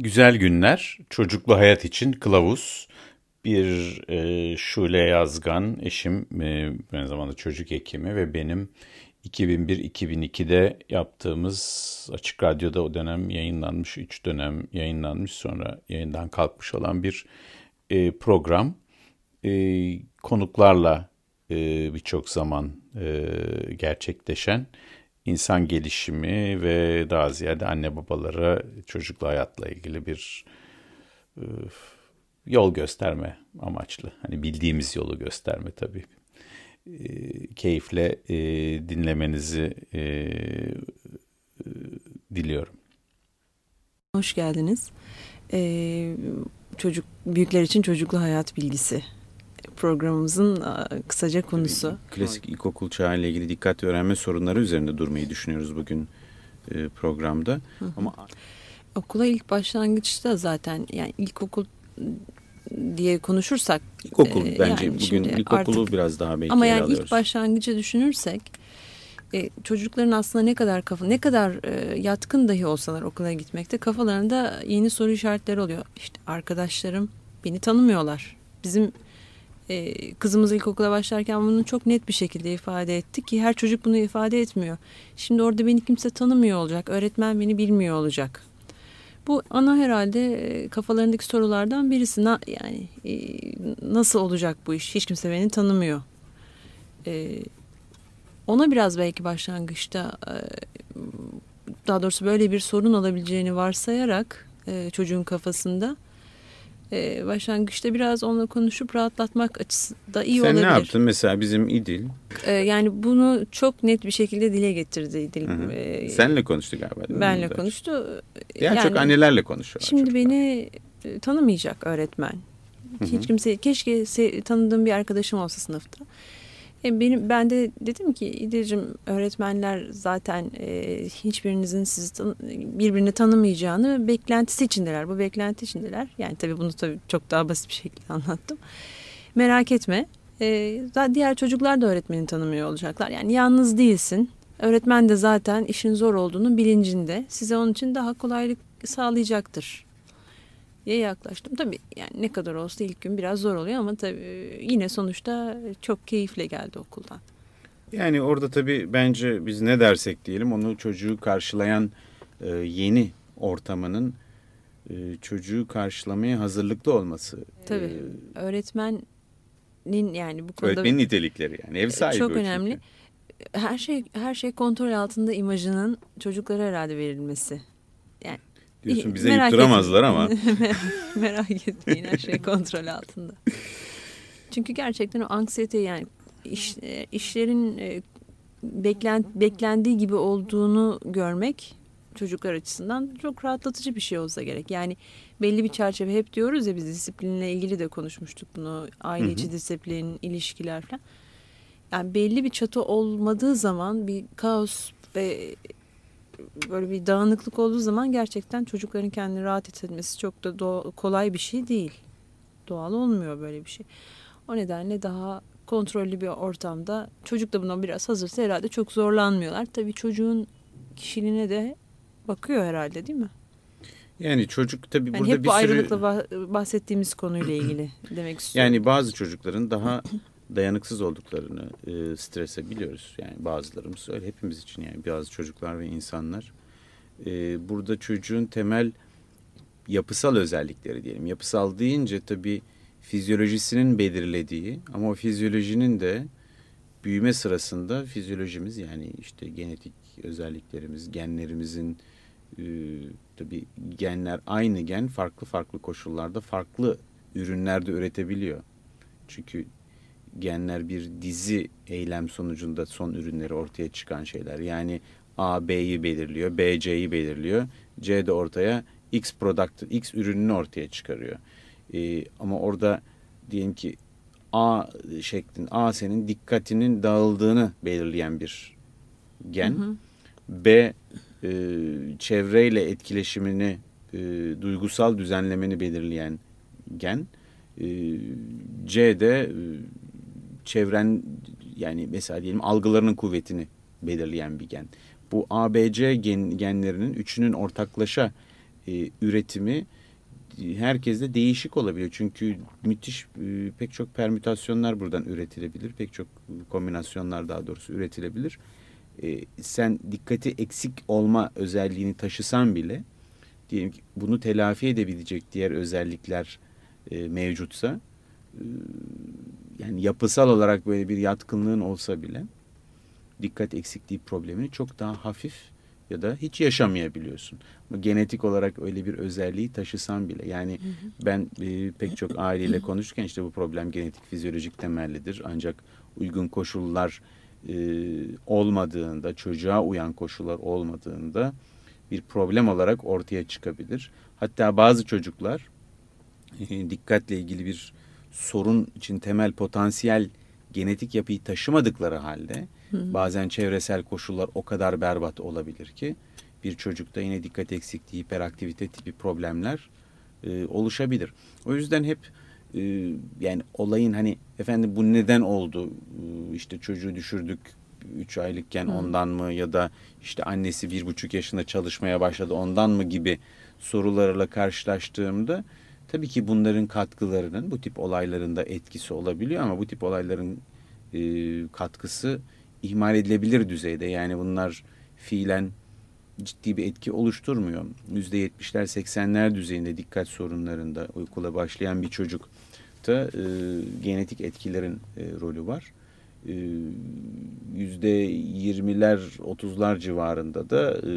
Güzel Günler, Çocuklu Hayat için Kılavuz. Bir e, Şule Yazgan, eşim, e, aynı zamanda çocuk hekimi ve benim 2001-2002'de yaptığımız Açık Radyo'da o dönem yayınlanmış, 3 dönem yayınlanmış sonra yayından kalkmış olan bir e, program. E, konuklarla e, birçok zaman e, gerçekleşen insan gelişimi ve daha ziyade anne babalara çocuklu hayatla ilgili bir e, yol gösterme amaçlı. Hani bildiğimiz yolu gösterme tabii. E, keyifle e, dinlemenizi e, e, diliyorum. Hoş geldiniz. Ee, çocuk büyükler için çocuklu hayat bilgisi programımızın kısaca konusu. Tabii, klasik ilkokul çağı ile ilgili dikkat öğrenme sorunları üzerinde durmayı düşünüyoruz bugün programda. Hı hı. Ama okula ilk başlangıçta zaten yani ilkokul diye konuşursak ilkokul e, bence yani bugün ilkokulu artık, biraz daha belki ama yani alıyoruz. ilk başlangıcı düşünürsek e, çocukların aslında ne kadar kafa ne kadar e, yatkın dahi olsalar okula gitmekte kafalarında yeni soru işaretleri oluyor. İşte arkadaşlarım beni tanımıyorlar. Bizim e, kızımız ilkokula başlarken bunu çok net bir şekilde ifade ettik ki her çocuk bunu ifade etmiyor. Şimdi orada beni kimse tanımıyor olacak, öğretmen beni bilmiyor olacak. Bu ana herhalde e, kafalarındaki sorulardan birisi. Na, yani e, nasıl olacak bu iş? Hiç kimse beni tanımıyor. E, ona biraz belki başlangıçta e, daha doğrusu böyle bir sorun olabileceğini varsayarak e, çocuğun kafasında e, başlangıçta biraz onunla konuşup rahatlatmak açısından iyi Sen olabilir. Sen ne yaptın mesela bizim İdil? E, yani bunu çok net bir şekilde dile getirdi İdil. Hı E, Senle konuştu galiba. Benle konuştu. Yani, yani çok annelerle konuşuyor. Şimdi çocuklar. beni e, tanımayacak öğretmen. Hı hı. Hiç kimse keşke tanıdığım bir arkadaşım olsa sınıfta. E, benim ben de dedim ki İdil'cim öğretmenler zaten e, hiçbirinizin sizi tan birbirini tanımayacağını beklentisi içindeler. Bu beklenti içindeler. Yani tabii bunu tabii çok daha basit bir şekilde anlattım. Merak etme. E, diğer çocuklar da öğretmeni tanımıyor olacaklar. Yani yalnız değilsin. Öğretmen de zaten işin zor olduğunu bilincinde. Size onun için daha kolaylık sağlayacaktır yaklaştım. Tabii yani ne kadar olsa ilk gün biraz zor oluyor ama tabii yine sonuçta çok keyifle geldi okuldan. Yani orada tabii bence biz ne dersek diyelim onu çocuğu karşılayan e, yeni ortamının e, çocuğu karşılamaya hazırlıklı olması. Tabii ee, öğretmenin yani bu konuda öğretmenin nitelikleri yani ev sahibi çok önemli. Her şey her şey kontrol altında imajının çocuklara herhalde verilmesi. Yani Diyorsun bize Merak yutturamazlar ama. Merak etmeyin her şey kontrol altında. Çünkü gerçekten o anksiyete yani iş, e, işlerin e, beklen, beklendiği gibi olduğunu görmek çocuklar açısından çok rahatlatıcı bir şey olsa gerek. Yani belli bir çerçeve hep diyoruz ya biz disiplinle ilgili de konuşmuştuk bunu. Aile içi disiplin, ilişkiler falan. Yani belli bir çatı olmadığı zaman bir kaos ve böyle bir dağınıklık olduğu zaman gerçekten çocukların kendini rahat hissetmesi çok da kolay bir şey değil. Doğal olmuyor böyle bir şey. O nedenle daha kontrollü bir ortamda çocuk da buna biraz hazırsa herhalde çok zorlanmıyorlar. Tabii çocuğun kişiliğine de bakıyor herhalde değil mi? Yani çocuk tabii yani burada hep bir bu ayrılıkla bahsettiğimiz konuyla ilgili demek istiyorum. Yani bazı çocukların daha dayanıksız olduklarını e, strese biliyoruz. Yani bazılarımız öyle hepimiz için yani bazı çocuklar ve insanlar. E, burada çocuğun temel yapısal özellikleri diyelim. Yapısal deyince tabii fizyolojisinin belirlediği ama o fizyolojinin de büyüme sırasında fizyolojimiz yani işte genetik özelliklerimiz, genlerimizin e, tabii genler aynı gen farklı farklı koşullarda farklı ürünlerde üretebiliyor. Çünkü genler bir dizi eylem sonucunda son ürünleri ortaya çıkan şeyler. Yani A B'yi belirliyor, B C'yi belirliyor. C de ortaya X product, X ürününü ortaya çıkarıyor. Ee, ama orada diyelim ki A şeklin, A senin dikkatinin dağıldığını belirleyen bir gen. Hı hı. B e, çevreyle etkileşimini, e, duygusal düzenlemeni belirleyen gen. E, C de e, çevren yani mesela diyelim algılarının kuvvetini belirleyen bir gen. Bu ABC gen, genlerinin üçünün ortaklaşa e, üretimi herkeste değişik olabiliyor. Çünkü müthiş e, pek çok permütasyonlar buradan üretilebilir. Pek çok kombinasyonlar daha doğrusu üretilebilir. E, sen dikkati eksik olma özelliğini taşısan bile diyelim ki bunu telafi edebilecek diğer özellikler e, mevcutsa e, yani yapısal olarak böyle bir yatkınlığın olsa bile dikkat eksikliği problemini çok daha hafif ya da hiç yaşamayabiliyorsun. Ama genetik olarak öyle bir özelliği taşısan bile yani hı hı. ben e, pek çok aileyle konuşurken işte bu problem genetik fizyolojik temellidir. Ancak uygun koşullar e, olmadığında çocuğa uyan koşullar olmadığında bir problem olarak ortaya çıkabilir. Hatta bazı çocuklar e, dikkatle ilgili bir sorun için temel potansiyel genetik yapıyı taşımadıkları halde Hı. Bazen çevresel koşullar o kadar berbat olabilir ki bir çocukta yine dikkat eksikliği, hiperaktivite tipi problemler e, oluşabilir. O yüzden hep e, yani olayın hani efendim bu neden oldu? E, işte çocuğu düşürdük 3 aylıkken Hı. ondan mı ya da işte annesi bir buçuk yaşında çalışmaya başladı ondan mı gibi sorularla karşılaştığımda tabii ki bunların katkılarının bu tip olaylarında etkisi olabiliyor ama bu tip olayların e, katkısı ihmal edilebilir düzeyde. Yani bunlar fiilen ciddi bir etki oluşturmuyor. %70'ler 80'ler düzeyinde dikkat sorunlarında uykula başlayan bir çocuk da e, genetik etkilerin e, rolü var. E, %20'ler 30'lar civarında da e,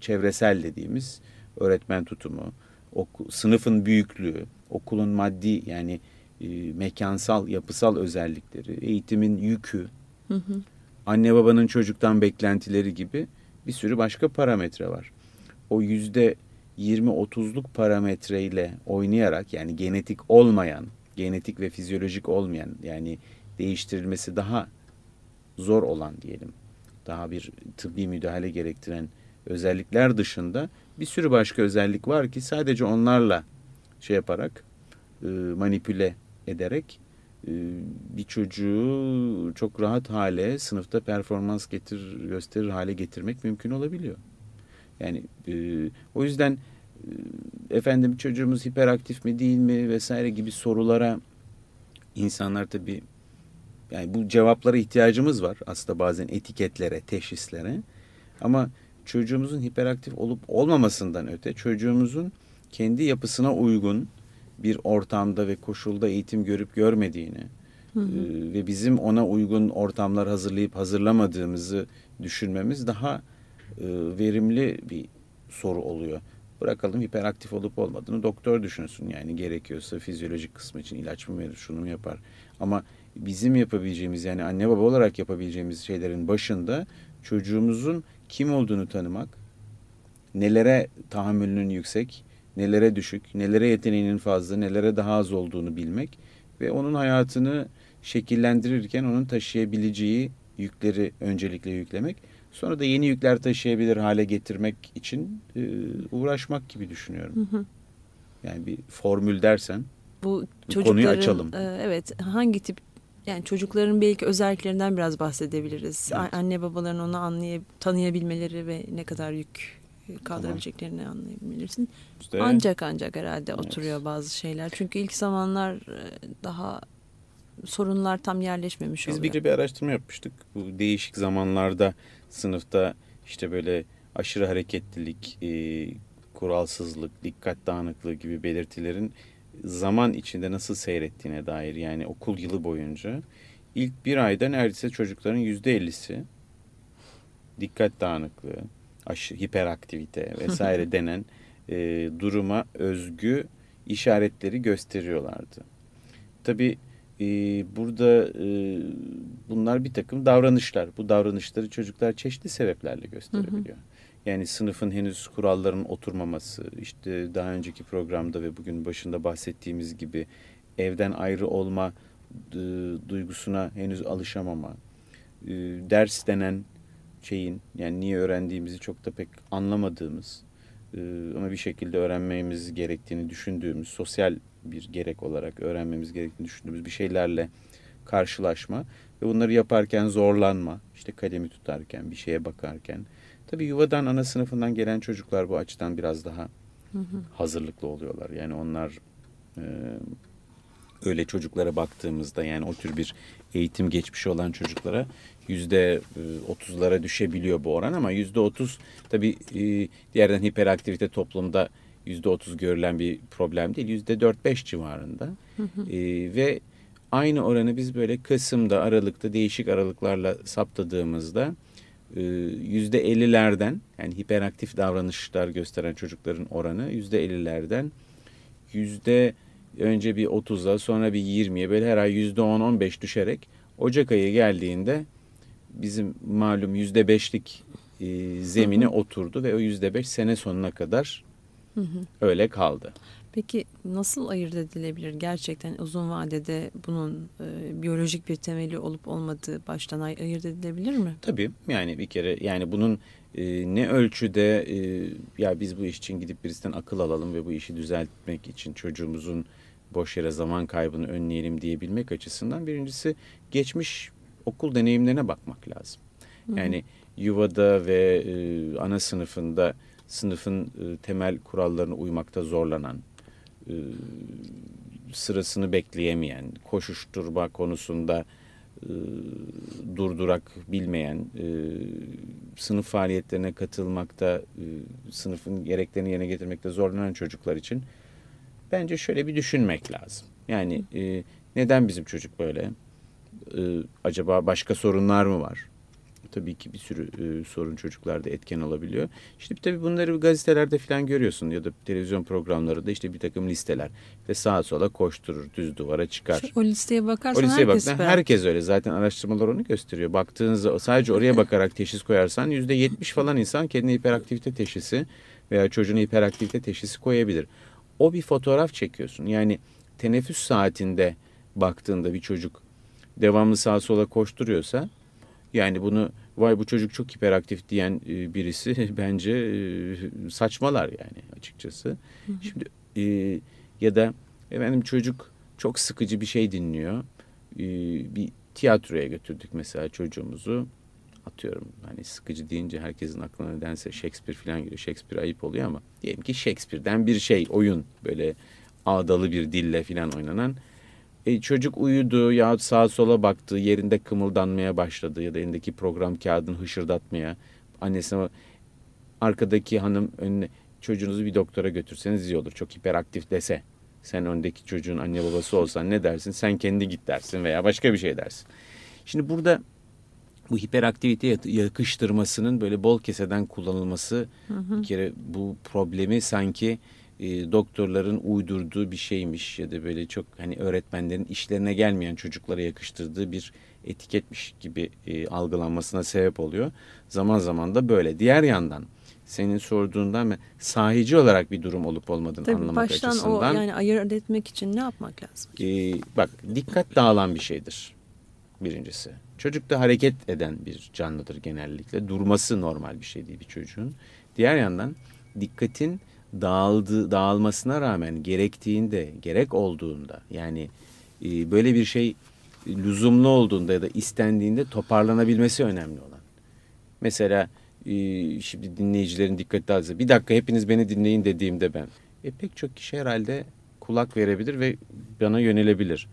çevresel dediğimiz öğretmen tutumu, oku, sınıfın büyüklüğü, okulun maddi yani e, mekansal, yapısal özellikleri, eğitimin yükü, hı hı anne babanın çocuktan beklentileri gibi bir sürü başka parametre var. O yüzde 20-30'luk parametreyle oynayarak yani genetik olmayan, genetik ve fizyolojik olmayan yani değiştirilmesi daha zor olan diyelim. Daha bir tıbbi müdahale gerektiren özellikler dışında bir sürü başka özellik var ki sadece onlarla şey yaparak manipüle ederek ee, bir çocuğu çok rahat hale sınıfta performans getir gösterir hale getirmek mümkün olabiliyor. Yani e, o yüzden e, efendim çocuğumuz hiperaktif mi değil mi vesaire gibi sorulara insanlar tabii yani bu cevaplara ihtiyacımız var aslında bazen etiketlere, teşhislere. Ama çocuğumuzun hiperaktif olup olmamasından öte çocuğumuzun kendi yapısına uygun bir ortamda ve koşulda eğitim görüp görmediğini hı hı. E, ve bizim ona uygun ortamlar hazırlayıp hazırlamadığımızı düşünmemiz daha e, verimli bir soru oluyor. Bırakalım hiperaktif olup olmadığını doktor düşünsün yani gerekiyorsa fizyolojik kısmı için ilaç mı verir şunu mu yapar. Ama bizim yapabileceğimiz yani anne baba olarak yapabileceğimiz şeylerin başında çocuğumuzun kim olduğunu tanımak, nelere tahammülünün yüksek, nelere düşük, nelere yeteneğinin fazla, nelere daha az olduğunu bilmek ve onun hayatını şekillendirirken onun taşıyabileceği yükleri öncelikle yüklemek. Sonra da yeni yükler taşıyabilir hale getirmek için e, uğraşmak gibi düşünüyorum. Hı hı. Yani bir formül dersen bu konuyu açalım. E, evet hangi tip yani çocukların belki özelliklerinden biraz bahsedebiliriz. Evet. Anne babaların onu anlayıp tanıyabilmeleri ve ne kadar yük kaldırabileceklerini tamam. anlayabilirsin. İşte, ancak ancak herhalde evet. oturuyor bazı şeyler. Çünkü ilk zamanlar e, daha sorunlar tam yerleşmemiş Biz oluyor. Biz bir araştırma yapmıştık. Bu değişik zamanlarda sınıfta işte böyle aşırı hareketlilik, e, kuralsızlık, dikkat dağınıklığı gibi belirtilerin zaman içinde nasıl seyrettiğine dair yani okul yılı boyunca ilk bir ayda neredeyse çocukların yüzde ellisi dikkat dağınıklığı, aşı, hiperaktivite vesaire denen e, duruma özgü işaretleri gösteriyorlardı. Tabi e, burada e, bunlar bir takım davranışlar. Bu davranışları çocuklar çeşitli sebeplerle gösterebiliyor. Hı hı. Yani sınıfın henüz kuralların oturmaması, işte daha önceki programda ve bugün başında bahsettiğimiz gibi evden ayrı olma duygusuna henüz alışamama, e, ders denen şeyin yani niye öğrendiğimizi çok da pek anlamadığımız e, ama bir şekilde öğrenmemiz gerektiğini düşündüğümüz sosyal bir gerek olarak öğrenmemiz gerektiğini düşündüğümüz bir şeylerle karşılaşma ve bunları yaparken zorlanma işte kalemi tutarken bir şeye bakarken tabii yuvadan ana sınıfından gelen çocuklar bu açıdan biraz daha hazırlıklı oluyorlar. Yani onlar e, öyle çocuklara baktığımızda yani o tür bir eğitim geçmişi olan çocuklara yüzde otuzlara düşebiliyor bu oran ama yüzde otuz tabii e, diğerden hiperaktivite toplumda yüzde otuz görülen bir problem değil. Yüzde dört beş civarında e, ve aynı oranı biz böyle Kasım'da, Aralık'ta değişik aralıklarla saptadığımızda yüzde ellilerden yani hiperaktif davranışlar gösteren çocukların oranı yüzde ellilerden yüzde önce bir 30'a sonra bir 20'ye böyle her ay yüzde 10-15 düşerek Ocak ayı geldiğinde bizim malum yüzde beşlik e, zemine hı hı. oturdu ve o yüzde beş sene sonuna kadar hı hı. öyle kaldı. Peki nasıl ayırt edilebilir gerçekten uzun vadede bunun e, biyolojik bir temeli olup olmadığı baştan ay ayırt edilebilir mi? Tabii yani bir kere yani bunun e, ne ölçüde e, ya biz bu iş için gidip birisinden akıl alalım ve bu işi düzeltmek için çocuğumuzun boş yere zaman kaybını önleyelim diyebilmek açısından birincisi geçmiş okul deneyimlerine bakmak lazım. Yani yuvada ve e, ana sınıfında sınıfın e, temel kurallarına uymakta zorlanan, e, sırasını bekleyemeyen, koşuşturma konusunda e, durdurak bilmeyen, e, sınıf faaliyetlerine katılmakta, e, sınıfın gereklerini yerine getirmekte zorlanan çocuklar için bence şöyle bir düşünmek lazım. Yani e, neden bizim çocuk böyle? E, acaba başka sorunlar mı var? Tabii ki bir sürü e, sorun çocuklarda etken olabiliyor. İşte tabii bunları gazetelerde falan görüyorsun ya da televizyon programlarında işte bir takım listeler ve sağa sola koşturur, düz duvara çıkar. O listeye bakarsan o listeye herkes bak, Herkes öyle. Zaten araştırmalar onu gösteriyor. Baktığınızda sadece oraya bakarak teşhis koyarsan yüzde yetmiş falan insan kendine hiperaktivite teşhisi veya çocuğuna hiperaktivite teşhisi koyabilir o bir fotoğraf çekiyorsun. Yani teneffüs saatinde baktığında bir çocuk devamlı sağa sola koşturuyorsa yani bunu vay bu çocuk çok hiperaktif diyen e, birisi bence e, saçmalar yani açıkçası. Hı hı. Şimdi e, ya da efendim çocuk çok sıkıcı bir şey dinliyor. Bir tiyatroya götürdük mesela çocuğumuzu. Atıyorum hani sıkıcı deyince herkesin aklına nedense Shakespeare falan geliyor. Shakespeare ayıp oluyor ama diyelim ki Shakespeare'den bir şey oyun böyle ağdalı bir dille falan oynanan. E, çocuk uyudu ya sağa sola baktı yerinde kımıldanmaya başladı ya da elindeki program kağıdını hışırdatmaya. Annesine arkadaki hanım önüne çocuğunuzu bir doktora götürseniz iyi olur. Çok hiperaktif dese. Sen öndeki çocuğun anne babası olsan ne dersin? Sen kendi git dersin veya başka bir şey dersin. Şimdi burada bu hiperaktivite yakıştırmasının böyle bol keseden kullanılması hı hı. bir kere bu problemi sanki e, doktorların uydurduğu bir şeymiş ya da böyle çok hani öğretmenlerin işlerine gelmeyen çocuklara yakıştırdığı bir etiketmiş gibi e, algılanmasına sebep oluyor. Zaman zaman da böyle. Diğer yandan senin sorduğundan sahici olarak bir durum olup olmadığını Tabii anlamak baştan açısından. Baştan o yani ayırt etmek için ne yapmak lazım? E, bak dikkat dağılan bir şeydir birincisi. Çocuk da hareket eden bir canlıdır genellikle. Durması normal bir şey değil bir çocuğun. Diğer yandan dikkatin dağıldı, dağılmasına rağmen gerektiğinde, gerek olduğunda yani e, böyle bir şey lüzumlu olduğunda ya da istendiğinde toparlanabilmesi önemli olan. Mesela e, şimdi dinleyicilerin dikkati dağılırsa bir dakika hepiniz beni dinleyin dediğimde ben e, pek çok kişi herhalde kulak verebilir ve bana yönelebilir.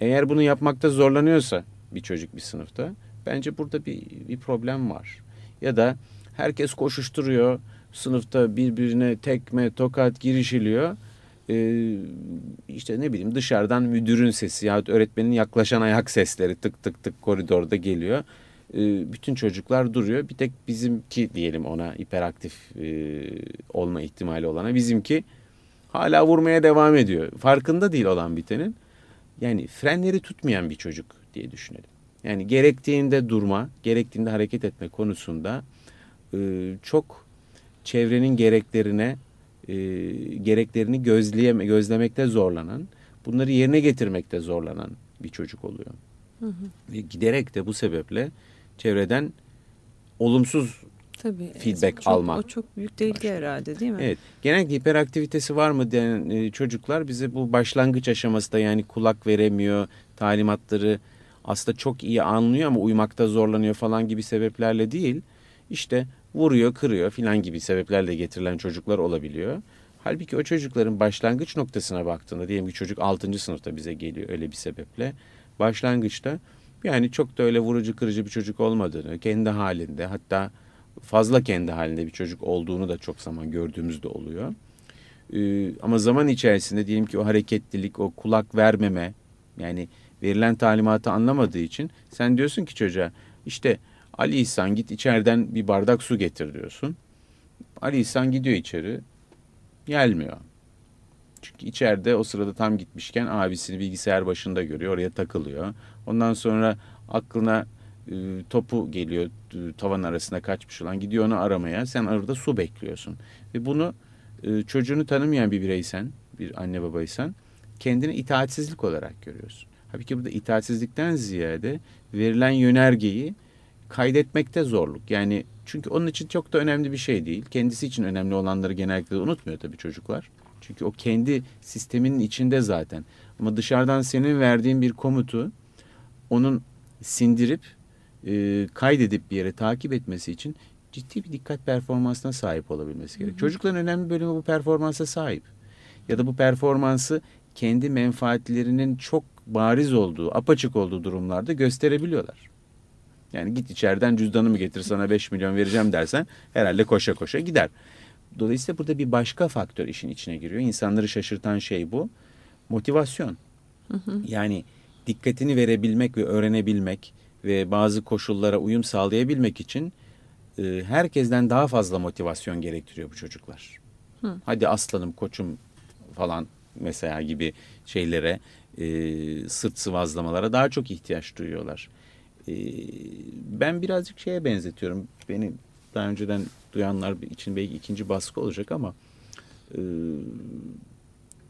Eğer bunu yapmakta zorlanıyorsa bir çocuk bir sınıfta. Bence burada bir, bir problem var. Ya da herkes koşuşturuyor. Sınıfta birbirine tekme, tokat girişiliyor. Ee, işte ne bileyim dışarıdan müdürün sesi yahut öğretmenin yaklaşan ayak sesleri tık tık tık koridorda geliyor. Ee, bütün çocuklar duruyor. Bir tek bizimki diyelim ona hiperaktif e, olma ihtimali olana bizimki hala vurmaya devam ediyor. Farkında değil olan bitenin. Yani frenleri tutmayan bir çocuk diye düşünelim. Yani gerektiğinde durma, gerektiğinde hareket etme konusunda e, çok çevrenin gereklerine e, gereklerini gözleyeme, gözlemekte zorlanan, bunları yerine getirmekte zorlanan bir çocuk oluyor. Hı hı. Ve giderek de bu sebeple çevreden olumsuz Tabii, feedback çok, almak. O çok büyük tehlike başlıyor. herhalde değil mi? Evet. Genellikle hiperaktivitesi var mı diyen e, çocuklar bize bu başlangıç aşamasında yani kulak veremiyor, talimatları aslında çok iyi anlıyor ama uymakta zorlanıyor falan gibi sebeplerle değil. İşte vuruyor, kırıyor filan gibi sebeplerle getirilen çocuklar olabiliyor. Halbuki o çocukların başlangıç noktasına baktığında diyelim ki çocuk 6. sınıfta bize geliyor öyle bir sebeple. Başlangıçta yani çok da öyle vurucu kırıcı bir çocuk olmadığını, kendi halinde hatta fazla kendi halinde bir çocuk olduğunu da çok zaman gördüğümüzde oluyor. Ee, ama zaman içerisinde diyelim ki o hareketlilik, o kulak vermeme yani verilen talimatı anlamadığı için sen diyorsun ki çocuğa işte Ali İhsan git içeriden bir bardak su getir diyorsun. Ali İhsan gidiyor içeri gelmiyor. Çünkü içeride o sırada tam gitmişken abisini bilgisayar başında görüyor. Oraya takılıyor. Ondan sonra aklına e, topu geliyor e, tavan arasında kaçmış olan. Gidiyor onu aramaya. Sen arada su bekliyorsun. Ve bunu e, çocuğunu tanımayan bir bireysen, bir anne babaysan kendini itaatsizlik olarak görüyorsun. Halbuki burada itaatsizlikten ziyade verilen yönergeyi kaydetmekte zorluk. Yani çünkü onun için çok da önemli bir şey değil. Kendisi için önemli olanları genellikle unutmuyor tabii çocuklar. Çünkü o kendi sisteminin içinde zaten. Ama dışarıdan senin verdiğin bir komutu onun sindirip e, kaydedip bir yere takip etmesi için ciddi bir dikkat performansına sahip olabilmesi gerek. Hı hı. Çocukların önemli bölümü bu performansa sahip. Ya da bu performansı kendi menfaatlerinin çok bariz olduğu, apaçık olduğu durumlarda gösterebiliyorlar. Yani git içeriden cüzdanımı getir sana 5 milyon vereceğim dersen herhalde koşa koşa gider. Dolayısıyla burada bir başka faktör işin içine giriyor. İnsanları şaşırtan şey bu. Motivasyon. Hı hı. Yani dikkatini verebilmek ve öğrenebilmek ve bazı koşullara uyum sağlayabilmek için e, herkesten daha fazla motivasyon gerektiriyor bu çocuklar. Hı. Hadi aslanım, koçum falan mesela gibi şeylere, e, sırt sıvazlamalara daha çok ihtiyaç duyuyorlar. E, ben birazcık şeye benzetiyorum. Beni daha önceden duyanlar için belki ikinci baskı olacak ama e,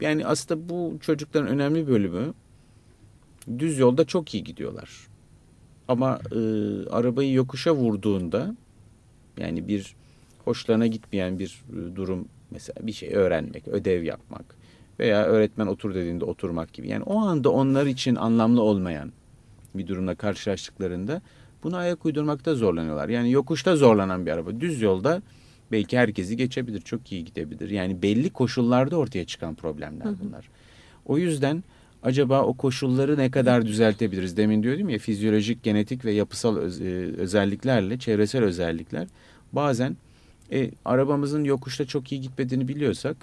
yani aslında bu çocukların önemli bölümü düz yolda çok iyi gidiyorlar. Ama e, arabayı yokuşa vurduğunda yani bir hoşlarına gitmeyen bir e, durum mesela bir şey öğrenmek, ödev yapmak veya öğretmen otur dediğinde oturmak gibi. Yani o anda onlar için anlamlı olmayan bir durumla karşılaştıklarında Buna ayak uydurmakta zorlanıyorlar. Yani yokuşta zorlanan bir araba düz yolda belki herkesi geçebilir, çok iyi gidebilir. Yani belli koşullarda ortaya çıkan problemler bunlar. O yüzden acaba o koşulları ne kadar düzeltebiliriz? Demin diyordum ya fizyolojik, genetik ve yapısal öz, e, özelliklerle, çevresel özellikler bazen e, arabamızın yokuşta çok iyi gitmediğini biliyorsak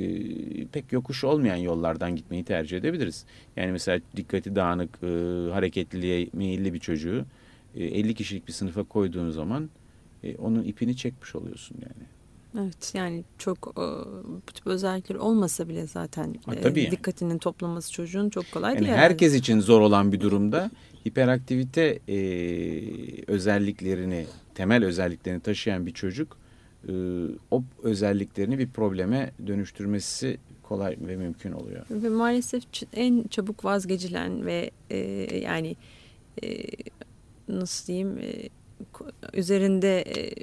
e, pek yokuş olmayan yollardan gitmeyi tercih edebiliriz. Yani mesela dikkati dağınık, e, hareketliliğe meyilli bir çocuğu e, 50 kişilik bir sınıfa koyduğun zaman e, onun ipini çekmiş oluyorsun yani. Evet yani çok bu tip özellikler olmasa bile zaten ha, tabii yani. dikkatinin toplaması çocuğun çok kolay yani değil. Herkes için zor olan bir durumda hiperaktivite e, özelliklerini, temel özelliklerini taşıyan bir çocuk o özelliklerini bir probleme dönüştürmesi kolay ve mümkün oluyor. Ve maalesef en çabuk vazgeçilen ve e, yani e, nasıl diyeyim e, üzerinde e,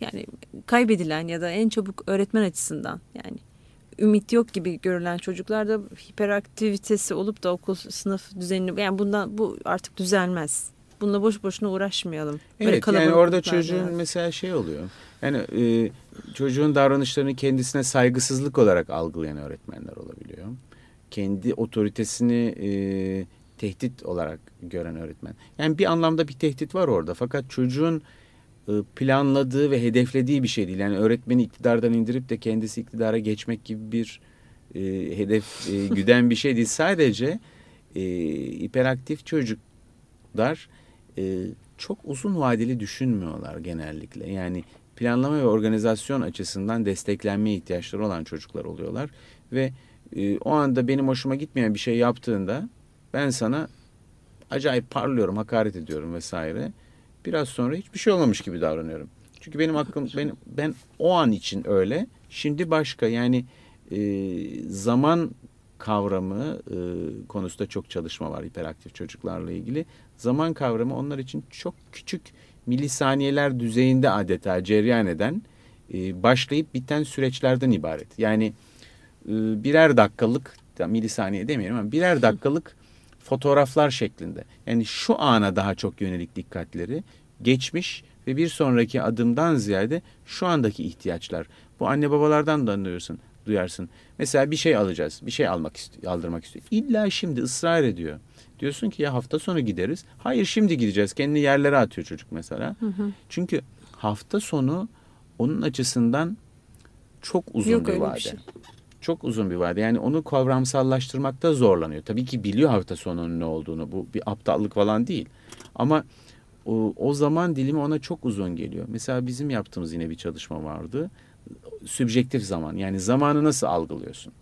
yani kaybedilen ya da en çabuk öğretmen açısından yani ümit yok gibi görülen çocuklar da hiperaktivitesi olup da okul sınıf düzenini yani bundan bu artık düzelmez. Bununla boş boşuna uğraşmayalım. Evet yani orada çocuğun yani. mesela şey oluyor. Yani e, çocuğun davranışlarını kendisine saygısızlık olarak algılayan öğretmenler olabiliyor. Kendi otoritesini e, tehdit olarak gören öğretmen. Yani bir anlamda bir tehdit var orada. Fakat çocuğun e, planladığı ve hedeflediği bir şey değil. Yani öğretmeni iktidardan indirip de kendisi iktidara geçmek gibi bir e, hedef e, güden bir şey değil. Sadece e, hiperaktif çocuklar e, çok uzun vadeli düşünmüyorlar genellikle. Yani planlama ve organizasyon açısından desteklenmeye ihtiyaçları olan çocuklar oluyorlar. Ve e, o anda benim hoşuma gitmeyen bir şey yaptığında ben sana acayip parlıyorum, hakaret ediyorum vesaire. Biraz sonra hiçbir şey olmamış gibi davranıyorum. Çünkü benim hakkım, ben, ben o an için öyle. Şimdi başka yani e, zaman kavramı e, konusunda çok çalışma var hiperaktif çocuklarla ilgili. Zaman kavramı onlar için çok küçük milisaniyeler düzeyinde adeta cereyan eden e, başlayıp biten süreçlerden ibaret. Yani e, birer dakikalık milisaniye demeyelim ama birer dakikalık fotoğraflar şeklinde. Yani şu ana daha çok yönelik dikkatleri geçmiş ve bir sonraki adımdan ziyade şu andaki ihtiyaçlar. Bu anne babalardan da anlıyorsun, duyarsın. Mesela bir şey alacağız, bir şey almak istiyor, aldırmak istiyor. İlla şimdi ısrar ediyor. Diyorsun ki ya hafta sonu gideriz. Hayır şimdi gideceğiz. Kendini yerlere atıyor çocuk mesela. Hı hı. Çünkü hafta sonu onun açısından çok uzun Yok, bir vade. Bir şey. Çok uzun bir vade. Yani onu kavramsallaştırmakta zorlanıyor. Tabii ki biliyor hafta sonunun ne olduğunu. Bu bir aptallık falan değil. Ama o, o zaman dilimi ona çok uzun geliyor. Mesela bizim yaptığımız yine bir çalışma vardı. Sübjektif zaman. Yani zamanı nasıl algılıyorsun?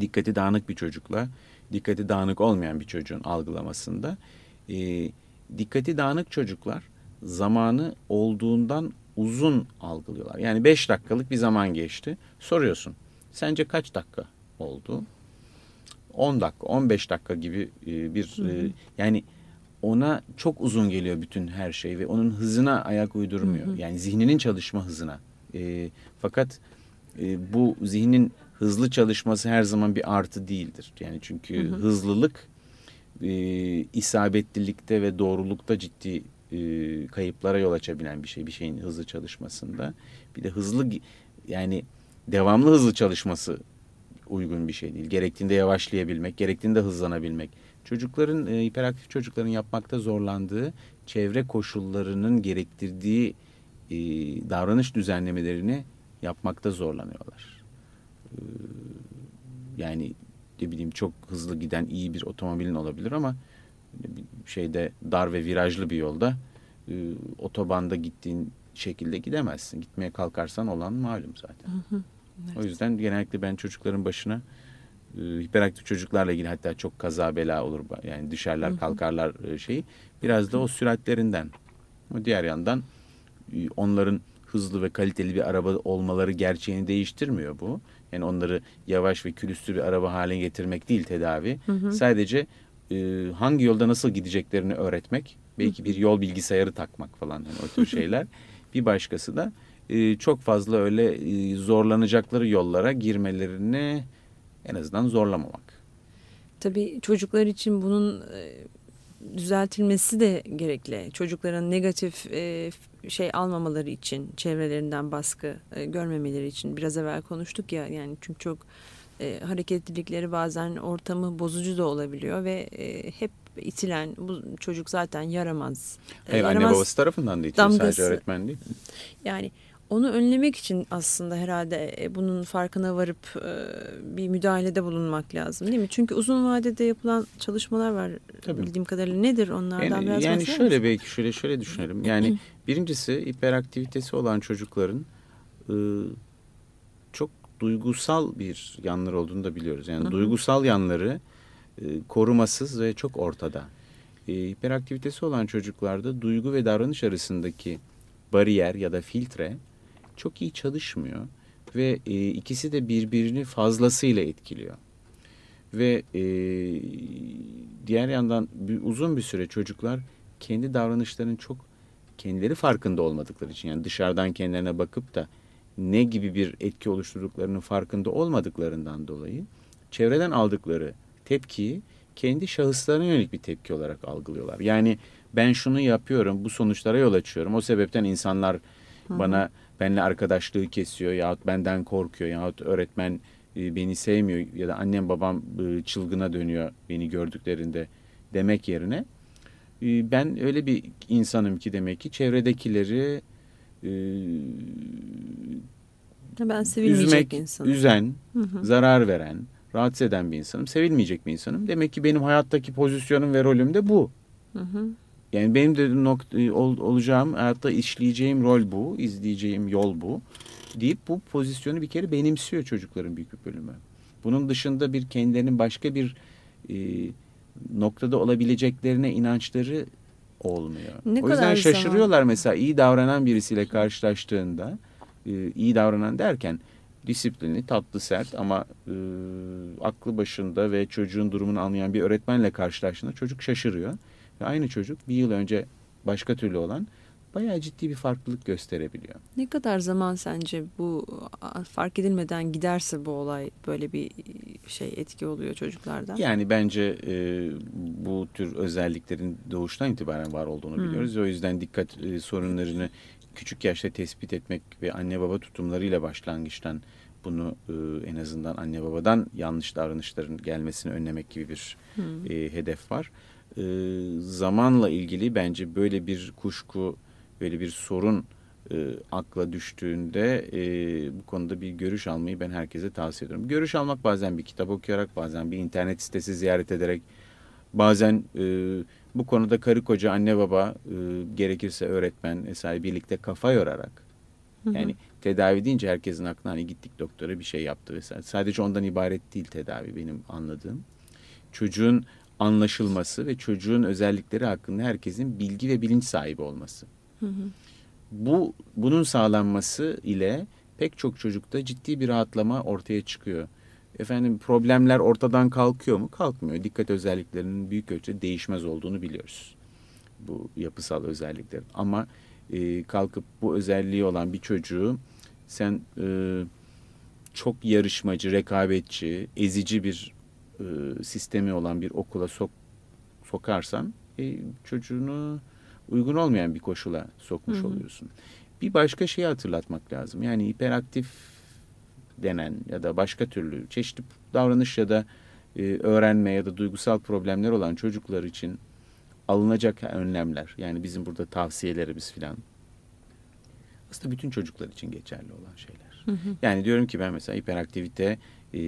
Dikkati dağınık bir çocukla dikkati dağınık olmayan bir çocuğun algılamasında e, dikkati dağınık çocuklar zamanı olduğundan uzun algılıyorlar. Yani beş dakikalık bir zaman geçti. Soruyorsun. Sence kaç dakika oldu? 10 dakika, 15 dakika gibi e, bir hı hı. E, yani ona çok uzun geliyor bütün her şey ve onun hızına ayak uydurmuyor. Hı hı. Yani zihninin çalışma hızına. E, fakat e, bu zihnin hızlı çalışması her zaman bir artı değildir. Yani çünkü hı hı. hızlılık e, isabetlilikte ve doğrulukta ciddi e, kayıplara yol açabilen bir şey. Bir şeyin hızlı çalışmasında. Bir de hızlı yani devamlı hızlı çalışması uygun bir şey değil. Gerektiğinde yavaşlayabilmek, gerektiğinde hızlanabilmek. Çocukların, e, hiperaktif çocukların yapmakta zorlandığı çevre koşullarının gerektirdiği e, davranış düzenlemelerini yapmakta zorlanıyorlar. E, yani ne bileyim çok hızlı giden iyi bir otomobilin olabilir ama şeyde dar ve virajlı bir yolda e, otobanda gittiğin şekilde gidemezsin. Gitmeye kalkarsan olan malum zaten. Hı hı, evet. O yüzden genellikle ben çocukların başına e, hiperaktif çocuklarla ilgili hatta çok kaza bela olur. Yani düşerler hı hı. kalkarlar e, şeyi. Biraz da o süratlerinden. O diğer yandan onların hızlı ve kaliteli bir araba olmaları gerçeğini değiştirmiyor bu. Yani onları yavaş ve külüstü bir araba haline getirmek değil tedavi. Hı hı. Sadece e, hangi yolda nasıl gideceklerini öğretmek. Belki bir yol bilgisayarı takmak falan yani o tür şeyler. bir başkası da e, çok fazla öyle e, zorlanacakları yollara girmelerini en azından zorlamamak. Tabii çocuklar için bunun e, düzeltilmesi de gerekli. Çocukların negatif e, şey almamaları için, çevrelerinden baskı e, görmemeleri için biraz evvel konuştuk ya yani çünkü çok e, hareketlilikleri bazen ortamı bozucu da olabiliyor ve e, hep itilen bu çocuk zaten yaramaz. Hayır, yaramaz anne babası tarafından da itiliyor damgası. sadece öğretmen değil. Yani onu önlemek için aslında herhalde e, bunun farkına varıp e, bir müdahalede bulunmak lazım değil mi? Çünkü uzun vadede yapılan çalışmalar var Tabii. bildiğim kadarıyla. Nedir onlardan yani, biraz Yani şöyle misin? belki şöyle şöyle düşünelim. Yani birincisi hiperaktivitesi olan çocukların e, çok duygusal bir yanları olduğunu da biliyoruz. Yani duygusal yanları korumasız ve çok ortada. hiperaktivitesi olan çocuklarda duygu ve davranış arasındaki bariyer ya da filtre çok iyi çalışmıyor ve e, ikisi de birbirini fazlasıyla etkiliyor. Ve e, diğer yandan bir, uzun bir süre çocuklar kendi davranışlarının çok kendileri farkında olmadıkları için yani dışarıdan kendilerine bakıp da ne gibi bir etki oluşturduklarının farkında olmadıklarından dolayı çevreden aldıkları tepkiyi kendi şahıslarına yönelik bir tepki olarak algılıyorlar. Yani ben şunu yapıyorum, bu sonuçlara yol açıyorum. O sebepten insanlar Hı-hı. bana benle arkadaşlığı kesiyor yahut benden korkuyor yahut öğretmen e, beni sevmiyor ya da annem babam e, çılgına dönüyor beni gördüklerinde demek yerine ben öyle bir insanım ki demek ki çevredekileri ben üzmek, insanım. üzen, hı hı. zarar veren, rahatsız eden bir insanım. Sevilmeyecek bir insanım. Demek ki benim hayattaki pozisyonum ve rolüm de bu. Hı hı. Yani benim de nokta, e, ol, olacağım, hayatta işleyeceğim rol bu, izleyeceğim yol bu deyip bu pozisyonu bir kere benimsiyor çocukların büyük bir bölümü. Bunun dışında bir kendilerinin başka bir e, noktada olabileceklerine inançları olmuyor. Ne o yüzden şaşırıyorlar zaman. mesela iyi davranan birisiyle karşılaştığında e, iyi davranan derken disiplinli, tatlı, sert ama e, aklı başında ve çocuğun durumunu anlayan bir öğretmenle karşılaştığında çocuk şaşırıyor. Ve aynı çocuk bir yıl önce başka türlü olan bayağı ciddi bir farklılık gösterebiliyor. Ne kadar zaman sence bu fark edilmeden giderse bu olay böyle bir şey etki oluyor çocuklardan? Yani bence e, bu tür özelliklerin doğuştan itibaren var olduğunu hmm. biliyoruz. O yüzden dikkat e, sorunlarını küçük yaşta tespit etmek ve anne baba tutumlarıyla başlangıçtan bunu e, en azından anne babadan yanlış davranışların gelmesini önlemek gibi bir hmm. e, hedef var. E, zamanla ilgili bence böyle bir kuşku, böyle bir sorun e, akla düştüğünde e, bu konuda bir görüş almayı ben herkese tavsiye ediyorum. Görüş almak bazen bir kitap okuyarak, bazen bir internet sitesi ziyaret ederek, bazen e, bu konuda karı koca, anne baba, e, gerekirse öğretmen vesaire birlikte kafa yorarak. Yani tedavi deyince herkesin aklına hani gittik doktora bir şey yaptı vesaire. Sadece ondan ibaret değil tedavi benim anladığım. Çocuğun anlaşılması ve çocuğun özellikleri hakkında herkesin bilgi ve bilinç sahibi olması. Bu bunun sağlanması ile pek çok çocukta ciddi bir rahatlama ortaya çıkıyor. Efendim problemler ortadan kalkıyor mu? Kalkmıyor. Dikkat özelliklerinin büyük ölçüde değişmez olduğunu biliyoruz. Bu yapısal özellikler. Ama e, kalkıp bu özelliği olan bir çocuğu sen e, çok yarışmacı, rekabetçi, ezici bir e, sistemi olan bir okula sok, sokarsan e, çocuğunu uygun olmayan bir koşula sokmuş hı hı. oluyorsun. Bir başka şeyi hatırlatmak lazım. Yani hiperaktif denen ya da başka türlü çeşitli davranış ya da e, öğrenme ya da duygusal problemler olan çocuklar için alınacak önlemler. Yani bizim burada tavsiyelerimiz filan. Aslında bütün çocuklar için geçerli olan şeyler. Hı hı. Yani diyorum ki ben mesela hiperaktivite e,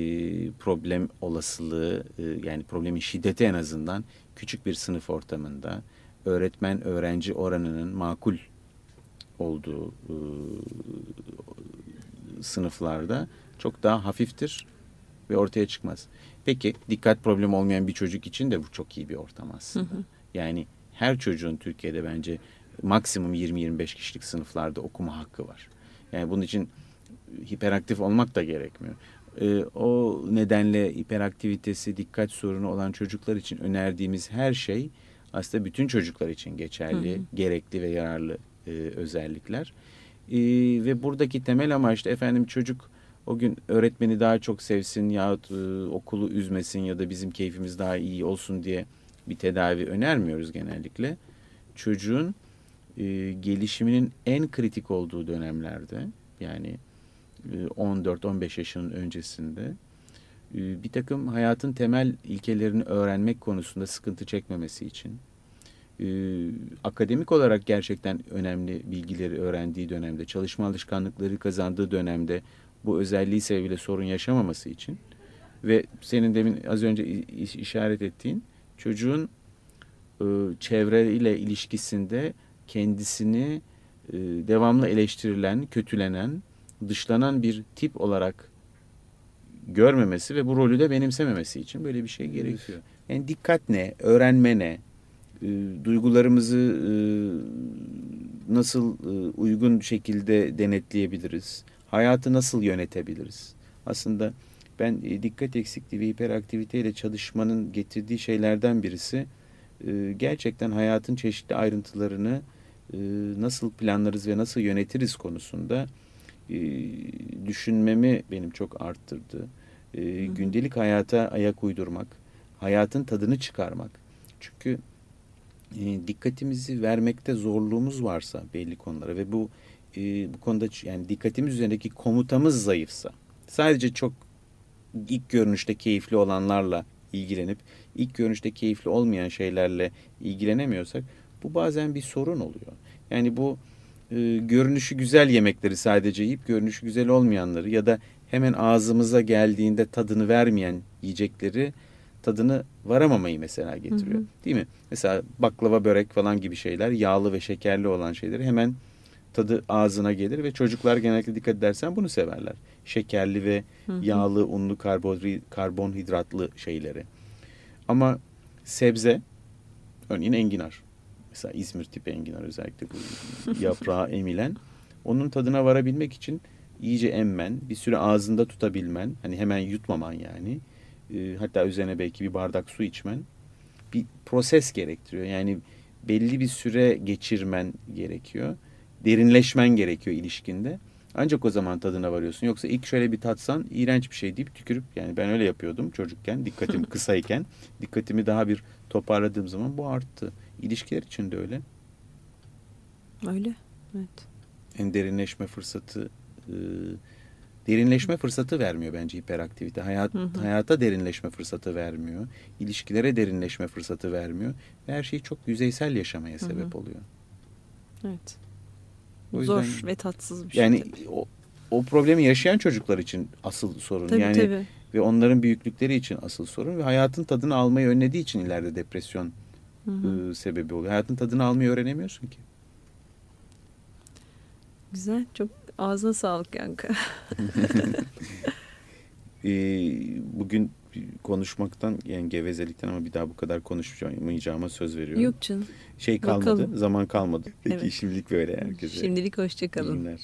problem olasılığı e, yani problemin şiddeti en azından küçük bir sınıf ortamında öğretmen öğrenci oranının makul olduğu e, sınıflarda çok daha hafiftir ve ortaya çıkmaz. Peki dikkat problemi olmayan bir çocuk için de bu çok iyi bir ortam aslında. Hı hı. Yani her çocuğun Türkiye'de bence maksimum 20-25 kişilik sınıflarda okuma hakkı var. Yani bunun için hiperaktif olmak da gerekmiyor. Ee, o nedenle hiperaktivitesi, dikkat sorunu olan çocuklar için önerdiğimiz her şey aslında bütün çocuklar için geçerli, hı hı. gerekli ve yararlı e, özellikler. E, ve buradaki temel amaç da efendim çocuk o gün öğretmeni daha çok sevsin yahut e, okulu üzmesin ya da bizim keyfimiz daha iyi olsun diye bir tedavi önermiyoruz genellikle. Çocuğun e, gelişiminin en kritik olduğu dönemlerde yani 14-15 e, yaşının öncesinde bir takım hayatın temel ilkelerini öğrenmek konusunda sıkıntı çekmemesi için e, akademik olarak gerçekten önemli bilgileri öğrendiği dönemde, çalışma alışkanlıkları kazandığı dönemde bu özelliği sebebiyle sorun yaşamaması için ve senin demin az önce işaret ettiğin çocuğun çevreyle ilişkisinde kendisini devamlı eleştirilen, kötülenen, dışlanan bir tip olarak görmemesi ve bu rolü de benimsememesi için böyle bir şey gerekiyor. Yani dikkat ne, öğrenme ne, e, duygularımızı e, nasıl e, uygun şekilde denetleyebiliriz, hayatı nasıl yönetebiliriz? Aslında ben e, dikkat eksikliği ve hiperaktiviteyle çalışmanın getirdiği şeylerden birisi e, gerçekten hayatın çeşitli ayrıntılarını e, nasıl planlarız ve nasıl yönetiriz konusunda düşünmemi benim çok arttırdı. E, gündelik hayata ayak uydurmak, hayatın tadını çıkarmak. Çünkü e, dikkatimizi vermekte zorluğumuz varsa belli konulara ve bu e, bu konuda yani dikkatimiz üzerindeki komutamız zayıfsa, sadece çok ilk görünüşte keyifli olanlarla ilgilenip ilk görünüşte keyifli olmayan şeylerle ilgilenemiyorsak bu bazen bir sorun oluyor. Yani bu e, görünüşü güzel yemekleri sadece yiyip görünüşü güzel olmayanları ya da hemen ağzımıza geldiğinde tadını vermeyen yiyecekleri tadını varamamayı mesela getiriyor. Hı hı. Değil mi? Mesela baklava, börek falan gibi şeyler yağlı ve şekerli olan şeyleri hemen tadı ağzına gelir ve çocuklar genellikle dikkat edersen bunu severler. Şekerli ve hı hı. yağlı, unlu, karbonhidratlı şeyleri. Ama sebze, örneğin enginar mesela İzmir tipi enginar özellikle bu yaprağı emilen onun tadına varabilmek için iyice emmen, bir süre ağzında tutabilmen, hani hemen yutmaman yani. E, hatta üzerine belki bir bardak su içmen bir proses gerektiriyor. Yani belli bir süre geçirmen gerekiyor. Derinleşmen gerekiyor ilişkinde. Ancak o zaman tadına varıyorsun. Yoksa ilk şöyle bir tatsan iğrenç bir şey deyip tükürüp yani ben öyle yapıyordum çocukken dikkatim kısayken dikkatimi daha bir toparladığım zaman bu arttı. İlişkiler için de öyle. Öyle. Evet. En derinleşme fırsatı e, derinleşme fırsatı vermiyor bence hiperaktivite. Hayat, Hı hı. Hayata derinleşme fırsatı vermiyor. İlişkilere derinleşme fırsatı vermiyor. Ve her şeyi çok yüzeysel yaşamaya Hı hı. sebep oluyor. Evet. O yüzden- Zor ve tatsız bir şey. Yani o, o problemi yaşayan çocuklar için asıl sorun. Tabii yani tabii. ve onların büyüklükleri için asıl sorun ve hayatın tadını almayı önlediği için ileride depresyon Hı hı. e, sebebi oluyor. Hayatın tadını almayı öğrenemiyorsun ki. Güzel. Çok ağzına sağlık Yankı. E, bugün konuşmaktan yani gevezelikten ama bir daha bu kadar konuşmayacağıma söz veriyorum. Yok canım. Şey kalmadı, Bakalım. zaman kalmadı. Peki Evet. şimdilik böyle herkese. Şimdilik iyi hoşçakalın. günler.